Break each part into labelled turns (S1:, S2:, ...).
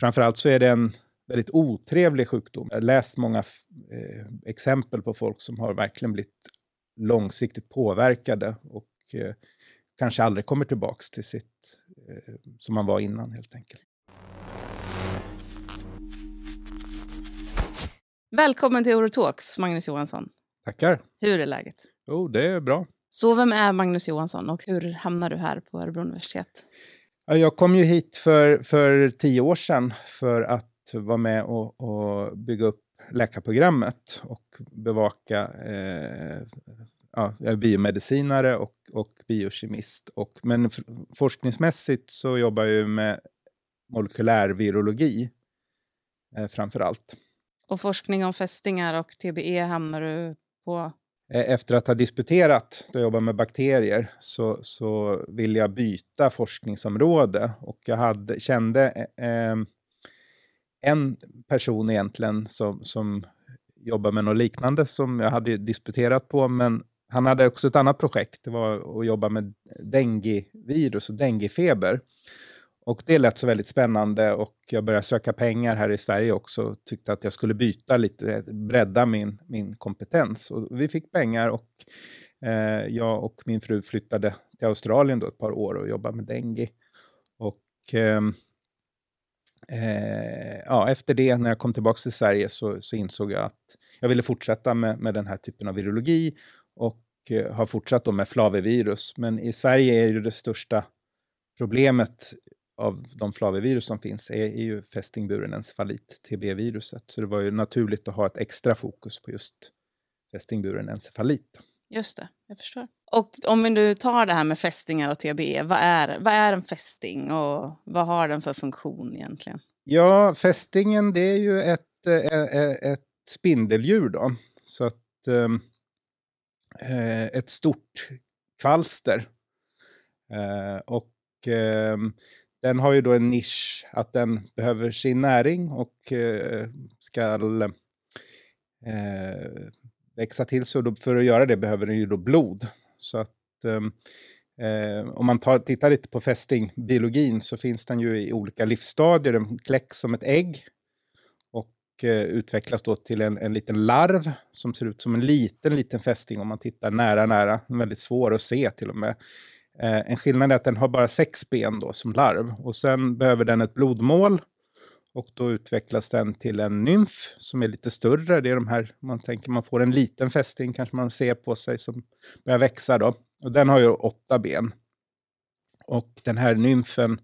S1: framförallt så är det en väldigt otrevlig sjukdom. Jag har läst många eh, exempel på folk som har verkligen blivit långsiktigt påverkade och eh, kanske aldrig kommer tillbaka till sitt eh, som man var innan helt enkelt.
S2: Välkommen till Orotalks, Magnus Johansson.
S1: Tackar.
S2: Hur är läget?
S1: Jo, det är bra.
S2: Så vem är Magnus Johansson och hur hamnar du här på Örebro universitet?
S1: Jag kom ju hit för, för tio år sedan för att vara med och, och bygga upp läkarprogrammet och bevaka eh, ja, jag är biomedicinare och, och biokemist. Och, men forskningsmässigt så jobbar jag med molekylär virologi eh, framför allt.
S2: Och forskning om fästingar och TBE hamnar du på?
S1: Eh, efter att ha disputerat, då jag jobbade med bakterier, så, så ville jag byta forskningsområde. Och jag hade, kände eh, eh en person egentligen som, som jobbade med något liknande som jag hade disputerat på, men han hade också ett annat projekt, det var att jobba med denguevirus och denguefeber. Och det lät så väldigt spännande och jag började söka pengar här i Sverige också och tyckte att jag skulle byta lite, bredda min, min kompetens. Och vi fick pengar och eh, jag och min fru flyttade till Australien då ett par år och jobbade med dengue. Och eh, eh, ja, efter det, när jag kom tillbaka till Sverige, så, så insåg jag att jag ville fortsätta med, med den här typen av virologi och eh, har fortsatt då med flavivirus. Men i Sverige är ju det största problemet av de flavivirus som finns är, är ju fästingburen encefalit, TB-viruset. Så det var ju naturligt att ha ett extra fokus på just fästingburen encefalit.
S2: Just det, jag förstår. Och om vi nu tar det här med fästingar och TBE, vad är, vad är en fästing och vad har den för funktion egentligen?
S1: Ja, fästingen det är ju ett, ett, ett spindeldjur då. Så att ehm, eh, ett stort kvalster. Eh, och eh, den har ju då en nisch att den behöver sin näring och eh, ska eh, växa till sig. Och för att göra det behöver den ju då blod. Så att ehm, eh, om man tar, tittar lite på fästingbiologin så finns den ju i olika livsstadier. Den kläcks som ett ägg Eh, utvecklas då till en, en liten larv som ser ut som en liten, liten fästing om man tittar nära, nära. Väldigt svår att se till och med. Eh, en skillnad är att den har bara sex ben då som larv och sen behöver den ett blodmål och då utvecklas den till en nymf som är lite större. Det är de här, man tänker man får en liten fästing kanske man ser på sig som börjar växa då. Och den har ju åtta ben. Och den här nymfen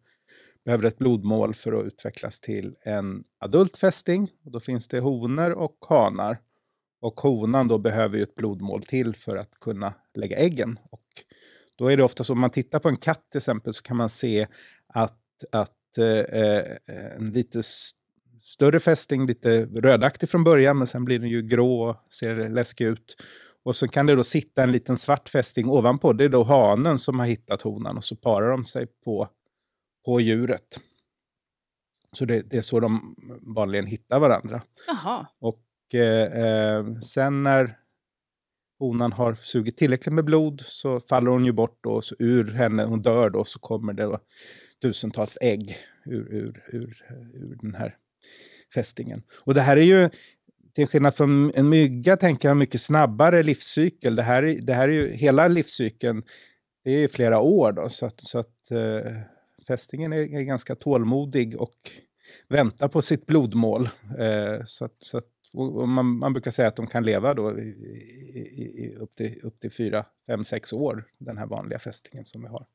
S1: behöver ett blodmål för att utvecklas till en adult fästing. Och då finns det honor och hanar. Och honan då behöver ju ett blodmål till för att kunna lägga äggen. Och då är det ofta så, om man tittar på en katt till exempel, så kan man se att, att eh, en lite större fästing, lite rödaktig från början, men sen blir den ju grå och ser läskig ut. Och så kan det då sitta en liten svart fästing ovanpå. Det är då hanen som har hittat honan och så parar de sig på på djuret. Så det, det är så de vanligen hittar varandra.
S2: Aha.
S1: Och eh, eh, sen när honan har sugit tillräckligt med blod så faller hon ju bort och så ur henne, hon dör då, så kommer det då tusentals ägg ur, ur, ur, ur den här fästingen. Och det här är ju, till skillnad från en mygga, tänker jag, mycket snabbare livscykel. Det här, det här är ju hela livscykeln, det är ju flera år då, så att, så att eh, fästingen är, är ganska tålmodig och väntar på sitt blodmål. Eh, så att, så att, och man, man, brukar säga att de kan leva då i, i, i, upp, till, upp till fyra, fem, sex år, den här vanliga fästingen som vi har.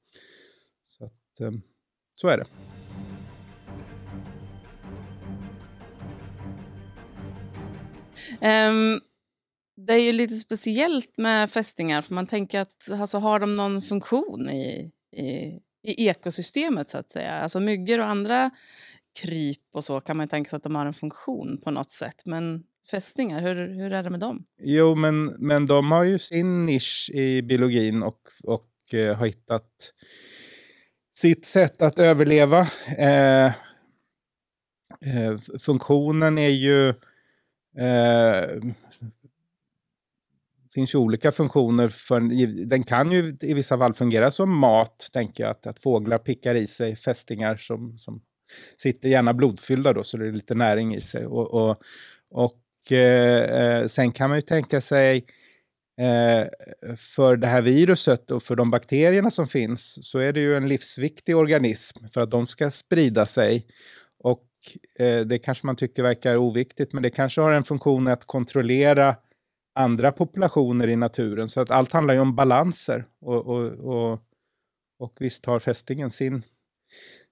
S1: Så, att, ehm, så är det.
S2: Um, det är ju lite speciellt med fästingar, för man tänker att alltså, har de någon funktion i, i i ekosystemet så att säga. Alltså myggor och andra kryp och så kan man tänka sig att de har en funktion på något sätt. Men fästingar, hur, hur är det med dem?
S1: Jo, men, men de har ju sin nisch i biologin och, och eh, har hittat sitt sätt att överleva. Eh, eh, funktionen är ju Det finns ju olika funktioner. För, den kan ju i vissa fall fungera som mat, tänker jag. Att, att fåglar pickar i sig fästingar som, som sitter gärna blodfyllda då, så det är lite näring i sig. Och, och, och Eh, eh, sen kan man ju tänka sig eh, för det här viruset och för de bakterierna som finns så är det ju en livsviktig organism för att de ska sprida sig. Och eh, det kanske man tycker verkar oviktigt, men det kanske har en funktion att kontrollera andra populationer i naturen. Så att allt handlar ju om balanser. Och, och, och, och visst har fästingen sin,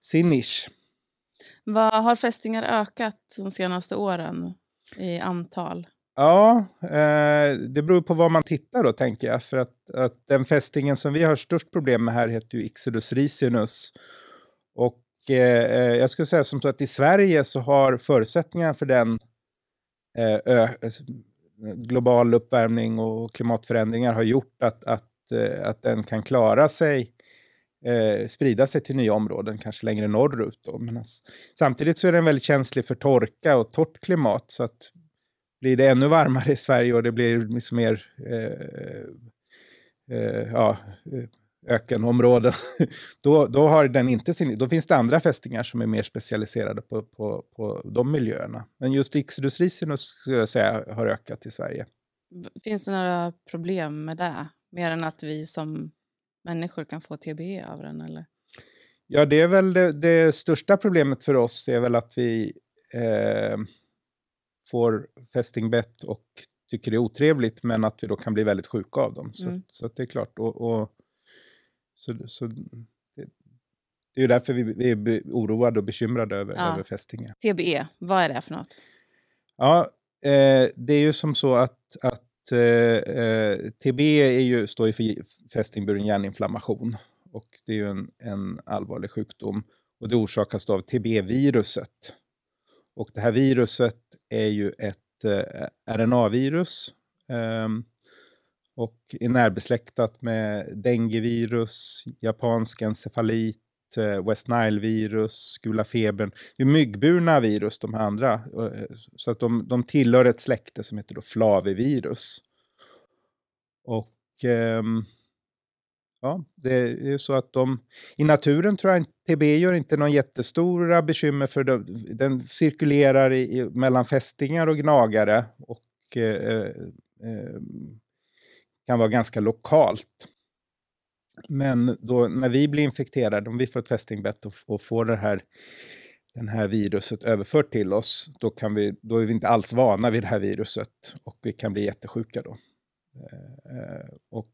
S1: sin nisch.
S2: Vad har fästingar ökat de senaste åren i antal?
S1: Ja, eh, det beror på var man tittar då, tänker jag. För att, att den fästingen som vi har störst problem med här heter ju Ixodus ricinus. Och eh, eh, jag skulle säga som så att i Sverige så har förutsättningarna för den eh, global uppvärmning och klimatförändringar har gjort att, att, eh, att den kan klara sig, eh, sprida sig till nya områden, kanske längre norrut. Då. Men alltså, samtidigt så är den väldigt känslig för torka och torrt klimat. Så att blir det ännu varmare i Sverige och det blir liksom mer eh, eh, ja, eh, ökenområden, då, då, har den inte sin, då finns det andra fästingar som är mer specialiserade på, på, på de miljöerna. Men just Ixodus ricinus skulle jag säga har ökat i Sverige.
S2: Finns det några problem med det? Mer än att vi som människor kan få TBE av den? Eller?
S1: Ja, det är väl det, det största problemet för oss är väl att vi eh, får fästingbett och tycker det är otrevligt, men att vi då kan bli väldigt sjuka av dem. Så, mm. så det är klart. Och, och så, så det, det är därför vi, vi är oroade och bekymrade över, ja. över fästingar.
S2: TBE, vad är det för något?
S1: Ja, eh, det är ju som så att, att eh, eh TB är ju, står ju för fästingburen hjärninflammation. Och det är ju en, en allvarlig sjukdom. Och det orsakas av TB-viruset. Och det här viruset är ju ett eh, RNA-virus. eh, och är närbesläktat med denguevirus, japansk encefalit, Eh, West Nile-virus, gula febern. Det är myggburna virus, de här andra. Eh, så att de, de tillhör ett släkte som heter då flavivirus. Och ehm, ja, det är så att de... I naturen tror jag TB gör inte någon jättestora bekymmer för de, den cirkulerar i, mellan fästingar och gnagare. Och eh, eh, ehm, kan vara ganska lokalt. Men då, när vi blir infekterade, om vi får ett fästingbett och, och får det här, den här viruset överfört till oss, då, kan vi, då är vi inte alls vana vid det här viruset och vi kan bli jättesjuka då. Eh, och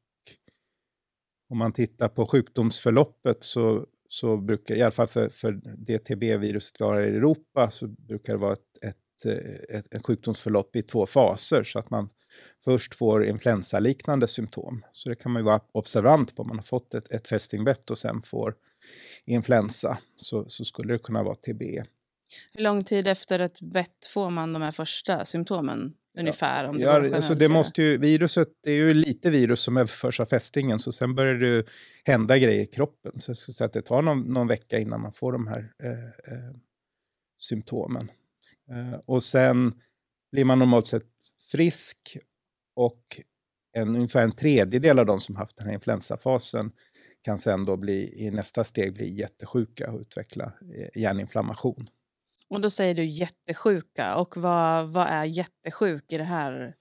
S1: om man tittar på sjukdomsförloppet så, så brukar, i alla fall för, för det TB-viruset vi har i Europa, så brukar det vara ett, ett, ett, ett sjukdomsförlopp i två faser. Så att man först får influensaliknande symptom. Så det kan man ju vara observant på. Om man har fått ett, ett fästingbett och sen får influensa så, så skulle det kunna vara TB.
S2: Hur lång tid efter ett bett får man de här första symptomen? Ungefär?
S1: Ja, om det ja, alltså det måste ju, viruset, det är ju lite virus som överförs av fästingen så sen börjar det hända grejer i kroppen. Så, så att det tar någon, någon, vecka innan man får de här eh, eh, symptomen. Eh, och sen blir man normalt sett frisk och en, ungefär en tredjedel av de som haft den här influensafasen kan sen då bli, i nästa steg bli jättesjuka och utveckla eh, hjärninflammation.
S2: Och då säger du jättesjuka. Och vad, vad är jättesjuk i det här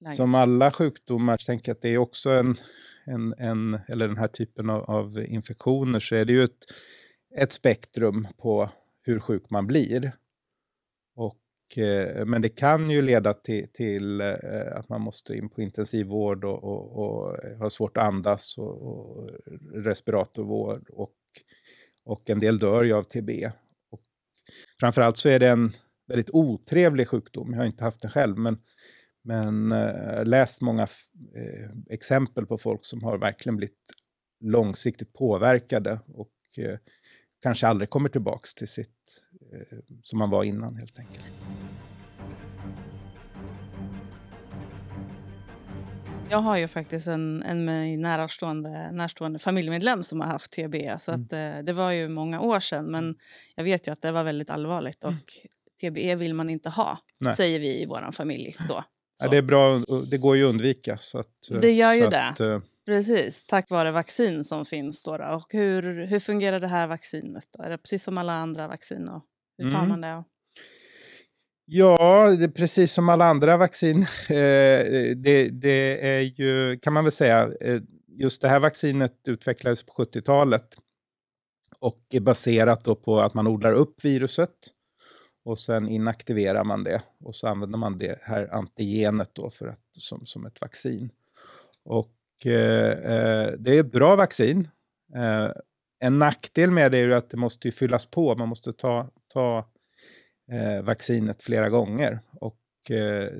S1: läget? Som alla sjukdomar, tänker att det är också en, en, en eller den här typen av, av infektioner, så är det ju ett, ett spektrum på hur sjuk man blir. Eh, Eh, men det kan ju leda till, till eh, att man måste in på intensivvård och, och, och ha svårt att andas och, och respiratorvård och, och en del dör ju av TB. Och framförallt så är det en väldigt otrevlig sjukdom. Jag har inte haft den själv, men, men eh, läst många exempel på folk som har verkligen blivit långsiktigt påverkade och kanske aldrig kommer tillbaka till sitt som man var innan helt enkelt.
S2: Jag har ju faktiskt en, en närstående, närstående familjemedlem som har haft TB. Så mm. att, eh, det var ju många år sedan, men jag vet ju att det var väldigt allvarligt. Och mm. TBE vill man inte ha, Nej. säger vi i vår familj då.
S1: Ja, det är bra, det går ju att undvika. Så att,
S2: det gör ju det. Att, eh, Precis, tack vare vaccin som finns. Då. Och hur, hur fungerar det här vaccinet? Då? Är det precis som alla andra vaccin? Hur tar
S1: Mm.
S2: man det?
S1: Ja, det är precis som alla andra vaccin. Eh, det, det är ju, kan man väl säga, eh, just det här vaccinet utvecklades på 70-talet och är baserat då på att man odlar upp viruset och sen inaktiverar man det och så använder man det här antigenet då för att, som, som ett vaccin. Och eh, eh, det är ett bra vaccin. Eh, en nackdel med det är ju att det måste ju fyllas på, man måste ta, ta eh, vaccinet flera gånger. Och eh,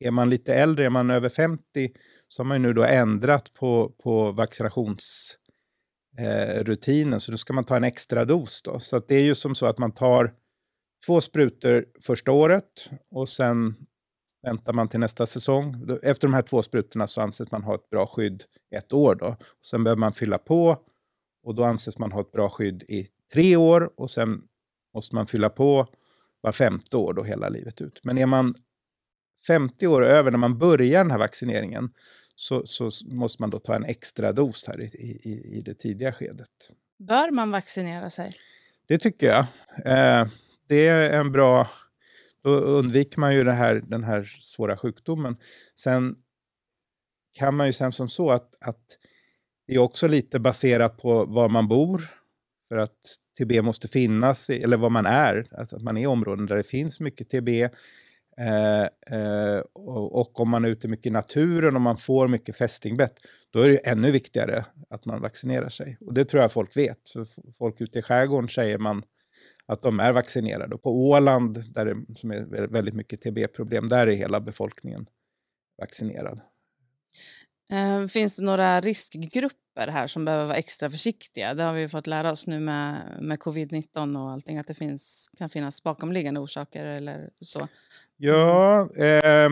S1: är man lite äldre, är man över 50, så har man ju nu då ändrat på, på vaccinationsrutinen, eh, så då ska man ta en extra dos. Då. Så att det är ju som så att man tar två sprutor första året och sen väntar man till nästa säsong. Efter de här två sprutorna så anses man ha ett bra skydd ett år. Då. Sen behöver man fylla på och då anses man ha ett bra skydd i tre år och sen måste man fylla på var femte år då hela livet ut. Men är man 50 år över när man börjar den här vaccineringen så, så måste man då ta en extra dos här i, i, i det tidiga skedet.
S2: Bör man vaccinera sig?
S1: Det tycker jag. Eh, det är en bra... Då undviker man ju det här, den här svåra sjukdomen. Sen kan man ju säga som så att, att det är också lite baserat på var man bor. För att TB måste finnas, eller var man är. Alltså att man är i områden där det finns mycket TB. Eh, eh, och, och om man är ute mycket i naturen och man får mycket fästingbett, då är det ju ännu viktigare att man vaccinerar sig. Och det tror jag folk vet. För folk ute i skärgården säger man att de är vaccinerade. Och på Åland, där det som är väldigt mycket TB-problem, där är hela befolkningen vaccinerad.
S2: Eh, finns det några riskgrupper här som behöver vara extra försiktiga? Det har vi fått lära oss nu med, med covid-19 och allting, att det finns, kan finnas bakomliggande orsaker eller så.
S1: Ja, eh,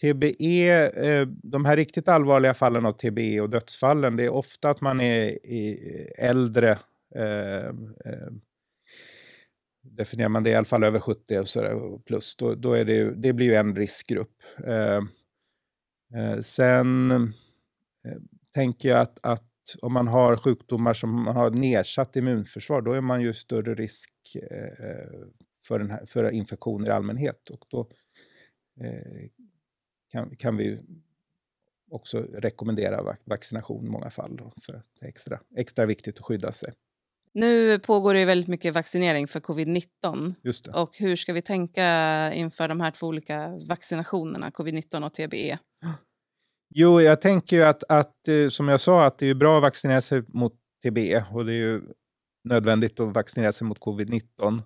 S1: TBE, eh, de här riktigt allvarliga fallen av TBE och dödsfallen, det är ofta att man är i äldre, eh, eh, definierar man det i alla fall över 70 och så där, plus, då, då är det, ju, det blir ju en riskgrupp. Eh, Eh, sen eh, tänker jag att, att om man har sjukdomar som man har nedsatt immunförsvar, då är man ju större risk eh, för, den här, för infektioner i allmänhet. Och då kan, kan vi ju också rekommendera vaccination i många fall. Då, för att det är extra, extra viktigt att skydda sig.
S2: Nu pågår det ju väldigt mycket vaccinering för covid-19.
S1: Just det.
S2: Och hur ska vi tänka inför de här två olika vaccinationerna, covid-19 och TBE?
S1: Jo, jag tänker ju att, att eh, som jag sa, att det är bra att vaccinera sig mot TB och det är ju nödvändigt att vaccinera sig mot covid-19.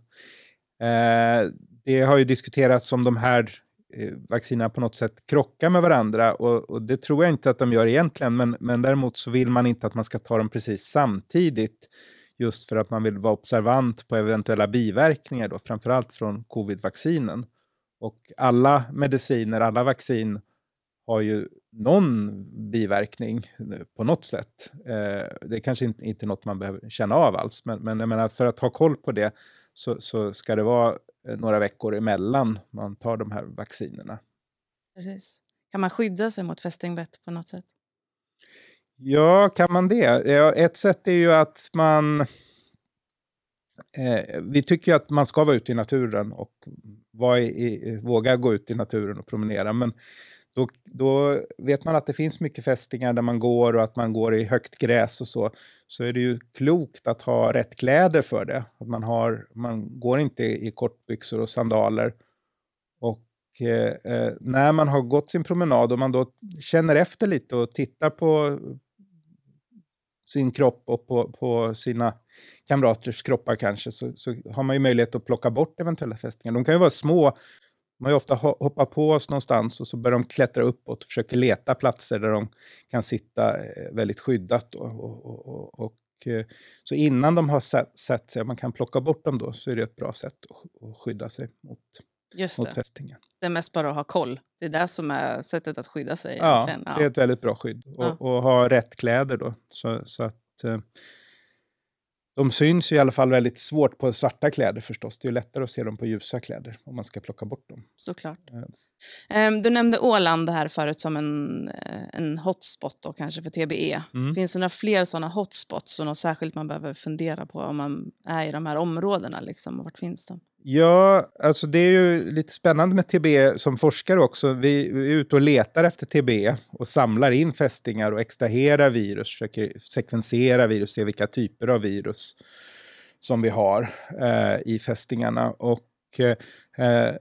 S1: Eh, det har ju diskuterats om de här eh, vaccinerna på något sätt krockar med varandra och, och det tror jag inte att de gör egentligen, men, men däremot så vill man inte att man ska ta dem precis samtidigt just för att man vill vara observant på eventuella biverkningar, då, framförallt från covid-vaccinen. Och alla mediciner, alla vaccin har ju någon biverkning på något sätt. Eh, det är kanske inte, inte något man behöver känna av alls, men, men jag menar, för att ha koll på det så, så ska det vara eh, några veckor emellan man tar de här vaccinerna.
S2: Precis. Kan man skydda sig mot fästingbett på något sätt?
S1: Ja, kan man det? Ett sätt är ju att man... Eh, vi tycker ju att man ska vara ute i naturen och vara i, i, våga gå ut i naturen och promenera. Men då, då vet man att det finns mycket fästingar där man går och att man går i högt gräs och så. Så är det ju klokt att ha rätt kläder för det. Att man, har, man går inte i kortbyxor och sandaler. Och eh, eh, när man har gått sin promenad och man då känner efter lite och tittar på sin kropp och på, på sina kamraters kroppar kanske, så, så har man ju möjlighet att plocka bort eventuella fästingar. De kan ju vara små. Man har ju ofta hoppat på oss någonstans och så börjar de klättra uppåt och försöker leta platser där de kan sitta eh, väldigt skyddat. Och, och, och, och, eh, så innan de har sett, sig, om man kan plocka bort dem då, så är det ett bra sätt att, att skydda sig mot,
S2: Just
S1: mot
S2: det.
S1: fästingar.
S2: Det är mest bara att ha koll. Det är det som är sättet att skydda sig.
S1: Ja,
S2: egentligen.
S1: det är ett väldigt bra skydd. Och,
S2: Ja.
S1: och ha rätt kläder då. Så, så att, eh, de syns i alla fall väldigt svårt på svarta kläder förstås. Det är lättare att se dem på ljusa kläder om man ska plocka bort dem.
S2: Såklart. Ehm, du nämnde Åland här förut som en, eh, en hotspot då, kanske för TBE.
S1: Mm.
S2: Finns det några fler sådana hotspots och något särskilt man behöver fundera på om man är i de här områdena? Liksom, och vart finns de?
S1: Ja, alltså det är ju lite spännande med TB som forskare också. Vi, är ute och letar efter TB och samlar in fästingar och extraherar virus, försöker sekvensera virus, se vilka typer av virus som vi har eh, i fästingarna. Och eh,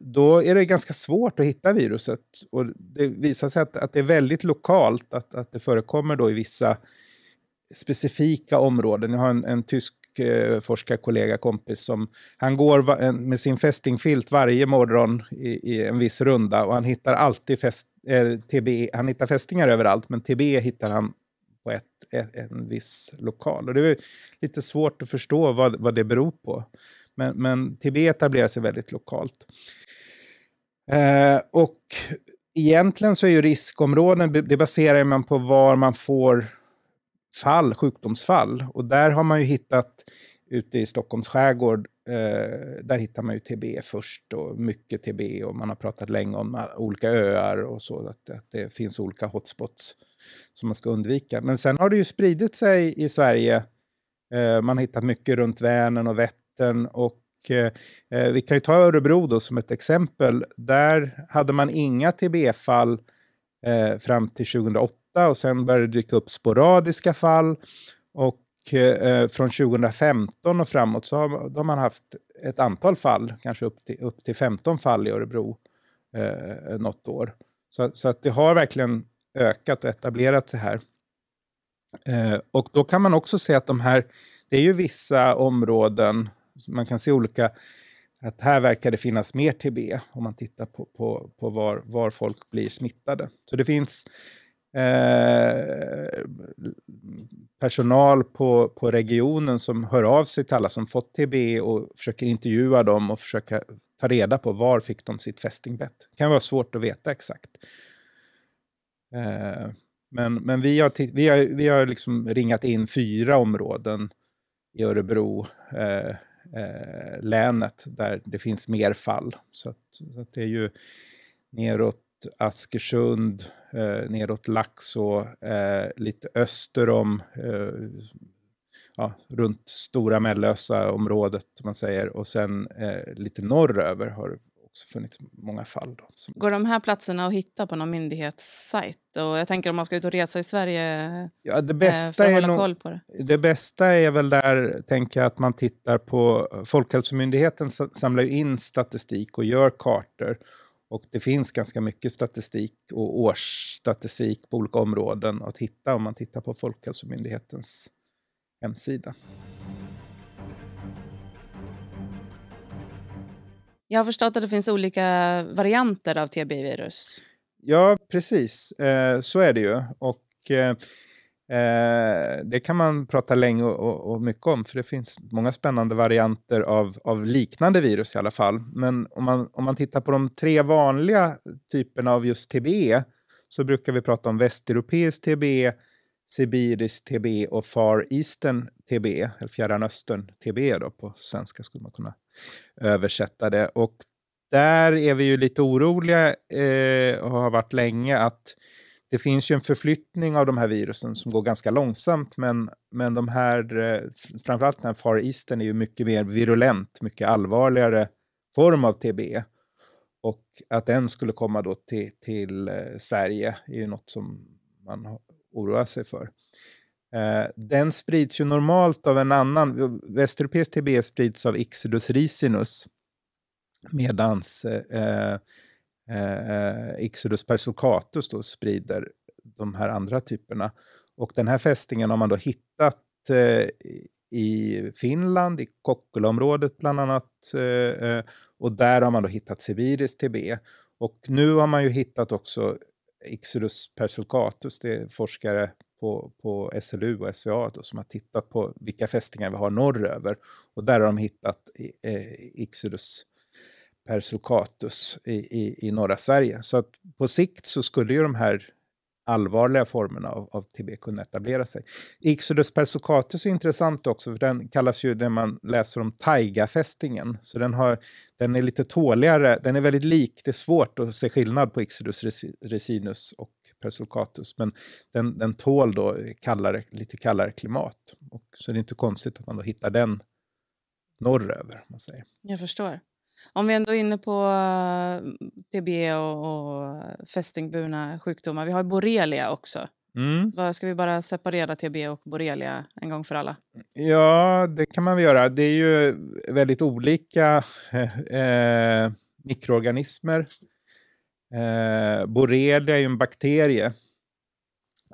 S1: då är det ganska svårt att hitta viruset. Och det visar sig att, att det är väldigt lokalt, att, att det förekommer då i vissa specifika områden. Jag har en, en tysk eh, forskarkollega, kompis, som han går va, en, med sin fästingfilt varje morgon i, i, en viss runda och han hittar alltid fäst, eh, TB, han hittar fästingar överallt, men TB hittar han på ett, ett, en viss lokal. Och det är lite svårt att förstå vad, vad det beror på. Men, men TB etablerar sig väldigt lokalt. Eh, och egentligen så är ju riskområden, det baserar man på var man får fall, sjukdomsfall. Och där har man ju hittat ute i Stockholms skärgård, eh, där hittar man ju TB först och mycket TB och man har pratat länge om olika öar och så, att, att det finns olika hotspots som man ska undvika. Men sen har det ju spridit sig i Sverige. Eh, man har hittat mycket runt Vänern och Vättern och Eh, eh, vi kan ju ta Örebro då som ett exempel. Där hade man inga TB-fall eh, fram till 2008 och sen började det dyka upp sporadiska fall. Och eh, från 2015 och framåt så har, har, man haft ett antal fall, kanske upp till, upp till 15 fall i Örebro eh, något år. Så, så att det har verkligen ökat och etablerat sig här. Eh, och då kan man också se att de här, det är ju vissa områden man kan se olika, att här verkar det finnas mer TB om man tittar på, på, på var, var folk blir smittade. Så det finns eh, personal på, på regionen som hör av sig till alla som fått TB och försöker intervjua dem och försöka ta reda på var fick de sitt fästingbett. Det kan vara svårt att veta exakt. Eh, men men vi har, vi har, vi har liksom ringat in fyra områden i Örebro eh, eh, länet där det finns mer fall. Så, att, så att det är ju neråt Askersund, eh, neråt Laxå, eh, lite öster om, eh, ja, runt Stora Mellösa området, man säger, och sen eh, lite norröver har också funnits många fall. Då.
S2: Går de här platserna att hitta på någon myndighetssajt? Och jag tänker om man ska ut och resa i Sverige
S1: ja, det bästa
S2: eh, för att
S1: hålla
S2: koll på det.
S1: Det bästa är väl där, tänker jag, att man tittar på... Folkhälsomyndigheten samlar in statistik och gör kartor. Och det finns ganska mycket statistik och årsstatistik på olika områden att hitta om man tittar på Folkhälsomyndighetens hemsida.
S2: Jag har förstått att det finns olika varianter av TB-virus.
S1: Ja, precis. Eh, så är det ju. Och eh, det kan man prata länge och, och, mycket om, för det finns många spännande varianter av, av liknande virus i alla fall. Men om man, om man tittar på de tre vanliga typerna av just TBE så brukar vi prata om västeuropeisk TBE, sibirisk TB och Far Eastern TB, eller Fjärran Östern TB då på svenska skulle man kunna översätta det. Och där är vi ju lite oroliga eh, och har varit länge att det finns ju en förflyttning av de här virusen som går ganska långsamt, men, men de här, eh, framförallt den här Far Eastern är ju mycket mer virulent, mycket allvarligare form av TB. Och att den skulle komma då till, till eh, Sverige är ju något som man oroa sig för. Eh, den sprids ju normalt av en annan, västeuropeisk TB sprids av Ixodus ricinus medan eh, eh, Ixodus persulcatus då sprider de här andra typerna. Och den här fästingen har man då hittat eh, i Finland, i Kokkolaområdet bland annat. Eh, eh och där har man då hittat sibirisk TB. Och nu har man ju hittat också Ixodus persulcatus, det är forskare på, på SLU och SVA då, som har tittat på vilka fästingar vi har norröver. Och där har de hittat eh, Ixodus persulcatus i, i, i norra Sverige. Så att på sikt så skulle ju de här allvarliga formerna av, av TB kunna etablera sig. Ixodus persocatus är intressant också, för den kallas ju, när man läser om taigafästingen, så den, har, den är lite tåligare, den är väldigt lik, det är svårt att se skillnad på Ixodus resinus och persocatus, men den, den tål då kallare, lite kallare klimat. Och, så det är inte konstigt att man då hittar den norröver. Man säger.
S2: Jag förstår. Om vi ändå är inne på eh, TB och, och fästingburna sjukdomar. Vi har borrelia också. Mm. Ska vi bara separera TB och borrelia en gång för alla?
S1: Ja, det kan man väl göra. Det är ju väldigt olika eh, mikroorganismer. Eh, borrelia är ju en bakterie.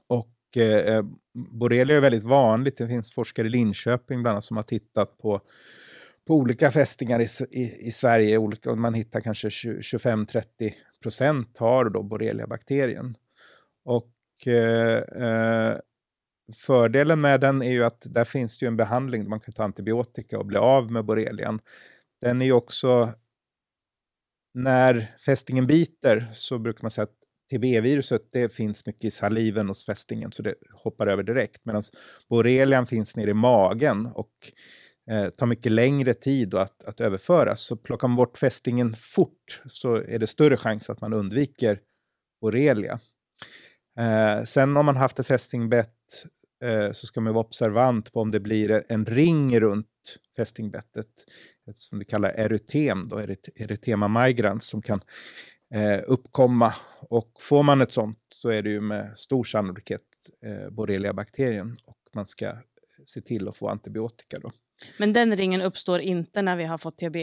S1: Och eh, borrelia är väldigt vanligt. Det finns forskare i Linköping bland annat som har tittat på på olika fästingar i, i, i Sverige. Olika, man hittar kanske 25-30 procent har då borreliabakterien. Och eh, eh, fördelen med den är ju att där finns det ju en behandling. Man kan ta antibiotika och bli av med borrelian. Den är ju också... När fästingen biter så brukar man säga att TB-viruset det finns mycket i saliven hos fästingen så det hoppar över direkt. Medan borrelian finns nere i magen och eh, tar mycket längre tid att, att överföras. Så plockar man bort fästingen fort så är det större chans att man undviker borrelia. Eh, sen om man haft ett fästingbett eh, så ska man vara observant på om det blir en ring runt fästingbettet, som vi kallar erytem, då, erytema migrans, som kan eh, uppkomma. Och får man ett sånt så är det ju med stor sannolikhet eh, borreliabakterien och man ska se till att få antibiotika. Då.
S2: Men den ringen uppstår inte när vi har fått TB?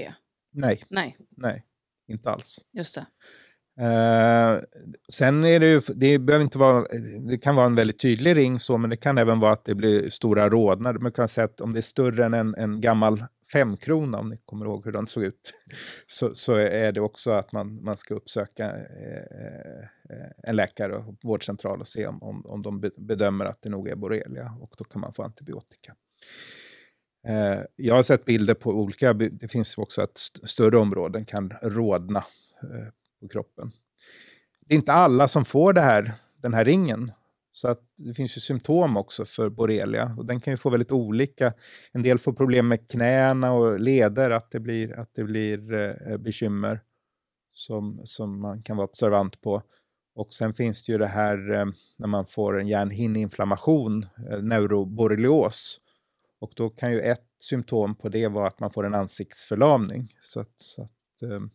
S1: Nej.
S2: Nej.
S1: Nej, inte alls.
S2: Just det.
S1: Uh, sen är det ju, det behöver inte vara, det kan vara en väldigt tydlig ring så, men det kan även vara att det blir stora rodnader. Man kan säga att om det är större än en, en gammal femkrona, om ni kommer ihåg hur den såg ut, så, så är det också att man, man ska uppsöka eh, en läkare och vårdcentral och se om, om, om de bedömer att det nog är borrelia och då kan man få antibiotika. Eh, jag har sett bilder på olika, det finns också att större områden kan rodna eh, på kroppen. Det är inte alla som får det här, den här ringen. Så att det finns ju symptom också för borrelia och den kan ju få väldigt olika. En del får problem med knäna och leder, att det blir, att det blir eh, bekymmer som, som man kan vara observant på. Och sen finns det ju det här eh, när man får en hjärnhinneinflammation, eh, neuroborrelios, och då kan ju ett symptom på det vara att man får en ansiktsförlamning. Så att, så att ehm,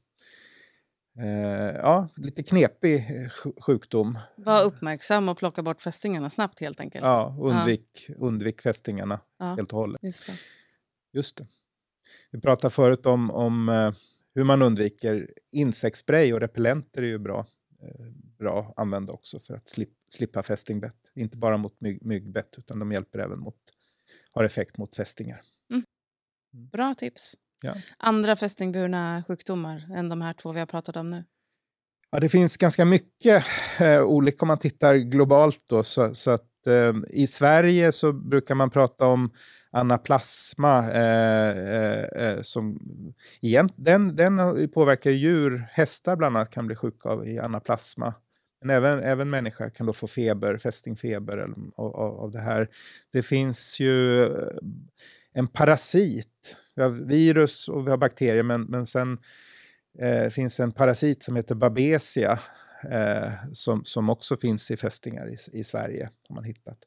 S1: eh, ja, lite knepig eh, sjukdom.
S2: Var uppmärksam och plocka bort fästingarna snabbt helt enkelt.
S1: Ja, undvik, ja. undvik fästingarna ja. helt och hållet.
S2: Just det.
S1: Just det. Vi pratade förut om, om uh, hur man undviker insektsspray och repellenter är ju bra, uh, bra att använda också för att slip, slippa fästingbett. Inte bara mot myg, myggbett utan de hjälper även mot har effekt mot fästingar. Mm.
S2: mm. Bra tips.
S1: Ja.
S2: Andra fästingburna sjukdomar än de här två vi har pratat om nu?
S1: Ja, det finns ganska mycket eh, olika om man tittar globalt. Då, så, så att, eh, I Sverige så brukar man prata om anaplasma. Eh, eh, eh som, igen, den, den påverkar djur. Hästar bland annat kan bli sjuka av i anaplasma. Men även, även människor kan då få feber, fästingfeber av, av, av det här. Det finns ju eh, en parasit. Vi har virus och vi har bakterier, men, men sen eh, finns en parasit som heter babesia eh, som, som också finns i fästingar i, i Sverige. Har man hittat.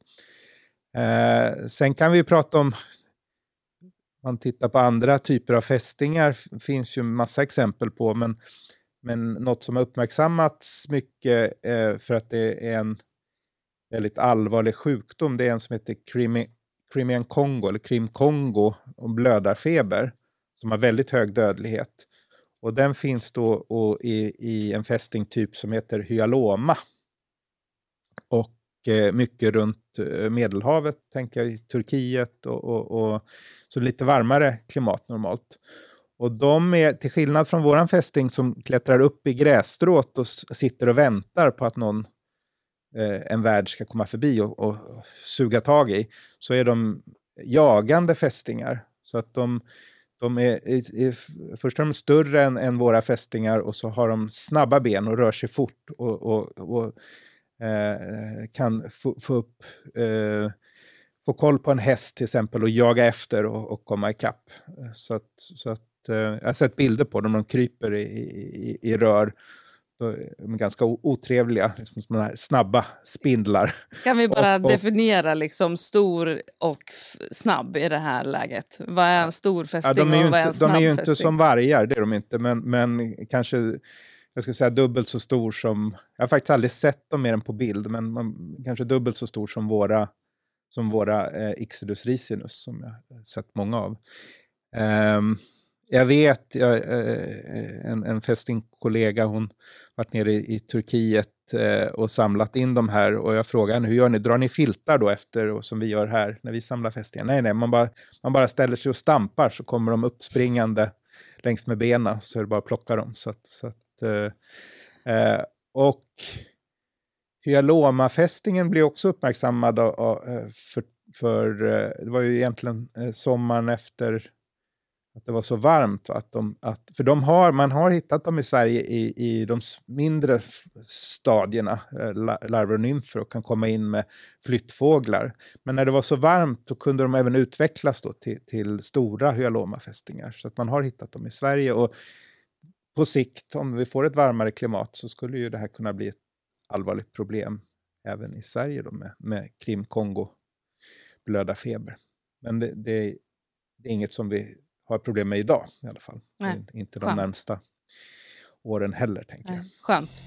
S1: Eh, sen kan vi prata om man tittar på andra typer av fästingar, finns ju massa exempel på, men men något som har uppmärksammats mycket eh, för att det är en väldigt allvarlig sjukdom, det är en som heter Crimi Crimean Congo, eller Krim Kongo, och blödarfeber, som har väldigt hög dödlighet. Och den finns då i, i en fästingtyp som heter hyaloma. Och eh, mycket runt eh, Medelhavet, tänker jag, i Turkiet och, och, och så lite varmare klimat normalt. Och de är, till skillnad från våran fästing som klättrar upp i grässtråt och sitter och väntar på att någon, eh, en värld ska komma förbi och, och, suga tag i, så är de jagande fästingar. Så att de, de är, är, först är de större än, än, våra fästingar och så har de snabba ben och rör sig fort. Och, och, och eh, kan få, få upp eh, få koll på en häst till exempel och jaga efter och, och komma ikapp. Så att, så att, jag har sett bilder på dem, de kryper i, i, i rör. De är ganska otrevliga, liksom såna här snabba spindlar.
S2: Kan vi bara och, och, definiera liksom stor och snabb i det här läget? Vad är en stor fästing ja,
S1: och
S2: vad är en snabb
S1: De är ju
S2: inte
S1: som vargar, det är de inte, men, men kanske jag skulle säga dubbelt så stor som, jag har faktiskt aldrig sett dem mer än på bild, men man, kanske dubbelt så stor som våra som våra eh, Ixodus ricinus, som jag sett många av. Um, jag vet, jag, eh, eh, en, en fästingkollega, hon varit nere i, i Turkiet eh, och samlat in de här och jag frågade henne, hur gör ni? Drar ni filtar då efter, och som vi gör här när vi samlar fästingar? Nej, nej, man bara, man bara ställer sig och stampar så kommer de uppspringande längs med benen så är det bara att plocka dem. Så att, så att eh, och Hyalomafästingen blir också uppmärksammad eh, för, för det var ju egentligen sommaren efter att det var så varmt. Att de, att, för de har, man har hittat dem i Sverige i, i de mindre stadierna, eh, larver och nymfer, och kan komma in med flyttfåglar. Men när det var så varmt då kunde de även utvecklas då till, till stora hyalomafästingar. Så att man har hittat dem i Sverige. Och på sikt, om vi får ett varmare klimat, så skulle ju det här kunna bli ett allvarligt problem även i Sverige då med, med Krim-Kongo blöda feber. Men det, det, det, är inget som vi har problem med idag i alla fall. Nej. Inte de Skönt. närmsta åren heller, tänker jag.
S2: Skönt.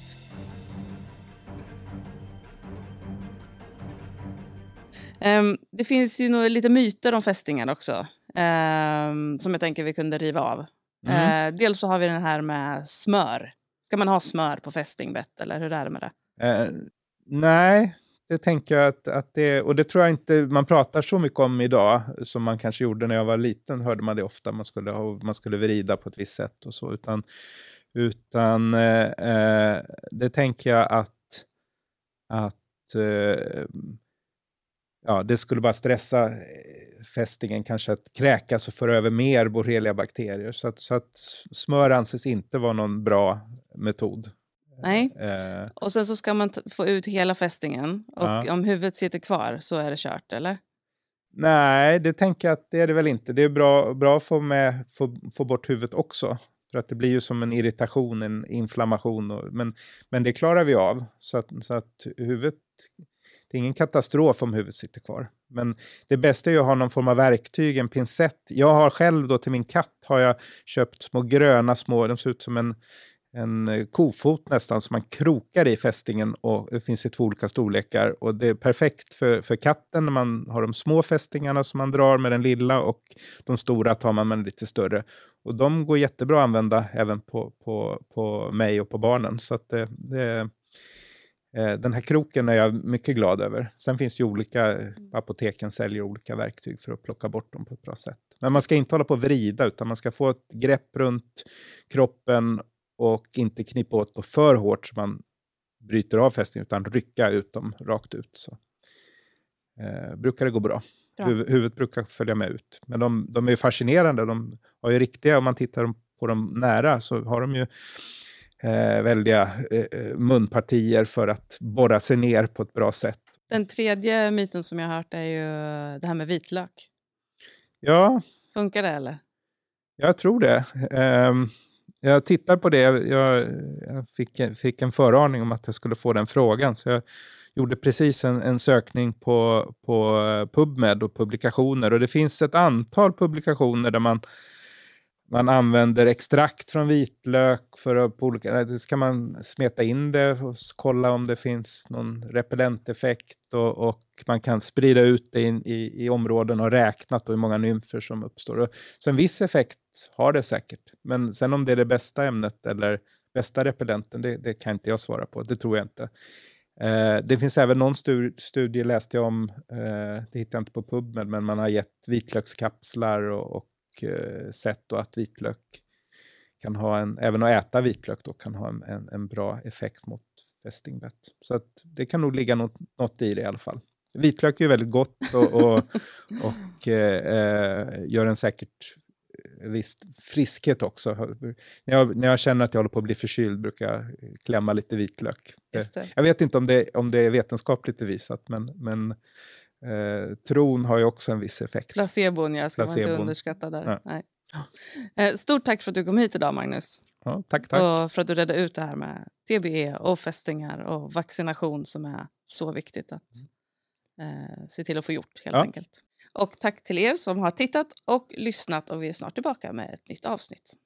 S2: Um, det finns ju nog lite myter om fästingar också, um, som jag tänker vi kunde riva av. Mm. Uh, dels så har vi den här med smör. Ska man ha smör på fästingbett, eller hur är det med det?
S1: Eh, nej, det tänker jag att, att det, och det tror jag inte man pratar så mycket om idag som man kanske gjorde när jag var liten, hörde man det ofta, man skulle, ha, man skulle vrida på ett visst sätt och så, utan, utan eh, eh det tänker jag att, att eh, ja, det skulle bara stressa eh, fästingen kanske att kräkas och föra över mer borreliabakterier. Så att, så att smör anses inte vara någon bra metod.
S2: Nej. Eh. Och sen så ska man få ut hela fästingen. Och ja. om huvudet sitter kvar så är det kört, eller?
S1: Nej, det tänker jag att det är det väl inte. Det är bra, bra att få, med, få, få bort huvudet också. För att det blir ju som en irritation, en inflammation. Och, men, men det klarar vi av. Så att, så att huvudet... Det är ingen katastrof om huvudet sitter kvar. Men det bästa är att ha någon form av verktyg, en pincett. Jag har själv då till min katt har jag köpt små gröna små, de ser ut som en en eh, kofot nästan som man krokar i fästingen och det finns i två olika storlekar. Och det är perfekt för, för katten när man har de små fästingarna som man drar med den lilla och de stora tar man med den lite större. Och de går jättebra att använda även på, på, på mig och på barnen. Så att det, det eh, den här kroken är jag mycket glad över. Sen finns det ju olika, apoteken säljer olika verktyg för att plocka bort dem på ett bra sätt. Men man ska inte hålla på och vrida, utan man ska få ett grepp runt kroppen och inte knippa åt på för hårt så man bryter av fästingen utan rycka ut dem rakt ut. Så. Eh, brukar det gå bra. bra. Huv huvudet brukar följa med ut. Men de, de är fascinerande. De har ju riktiga, om man tittar på dem nära så har de ju eh, väldiga eh, munpartier för att borra sig ner på ett bra sätt.
S2: Den tredje myten som jag har hört är ju det här med vitlök.
S1: Ja.
S2: Funkar det eller?
S1: Jag tror det. Um, jag tittar på det. Jag, jag fick, fick, en föraning om att jag skulle få den frågan. Så jag gjorde precis en, en, sökning på, på eh, PubMed och publikationer. Och det finns ett antal publikationer där man, man använder extrakt från vitlök. För att på olika, så kan man smeta in det och kolla om det finns någon repellenteffekt. Och, och man kan sprida ut det in, i, i områden och räkna hur många nymfer som uppstår. Så en viss effekt har det säkert. Men sen om det är det bästa ämnet eller bästa repellenten, det, det kan inte jag svara på. Det tror jag inte. Eh, det finns även någon studie, studie läste jag om, eh, det hittade jag inte på PubMed, men man har gett vitlökskapslar och, och eh, sett då att vitlök kan ha en, även att äta vitlök då kan ha en, en, en bra effekt mot fästingbett. Så att det kan nog ligga något, något i det i alla fall. Vitlök är ju väldigt gott och, och, och eh, eh, gör en säkert viss friskhet också. När jag, när jag känner att jag håller på att bli förkyld brukar jag klämma lite vitlök. Jag vet inte om det, om det är vetenskapligt bevisat, men, men eh, tron har ju också en viss effekt.
S2: Placebon, ja, ska Placebon. man inte underskatta där. Ja. Nej. Eh, stort tack för att du kom hit idag, Magnus.
S1: Ja, tack, tack.
S2: Och för att du redde ut det här med TBE och fästingar och vaccination som är så viktigt att eh, se till att få gjort helt ja. enkelt. Och tack till er som har tittat och lyssnat och vi är snart tillbaka med ett nytt avsnitt.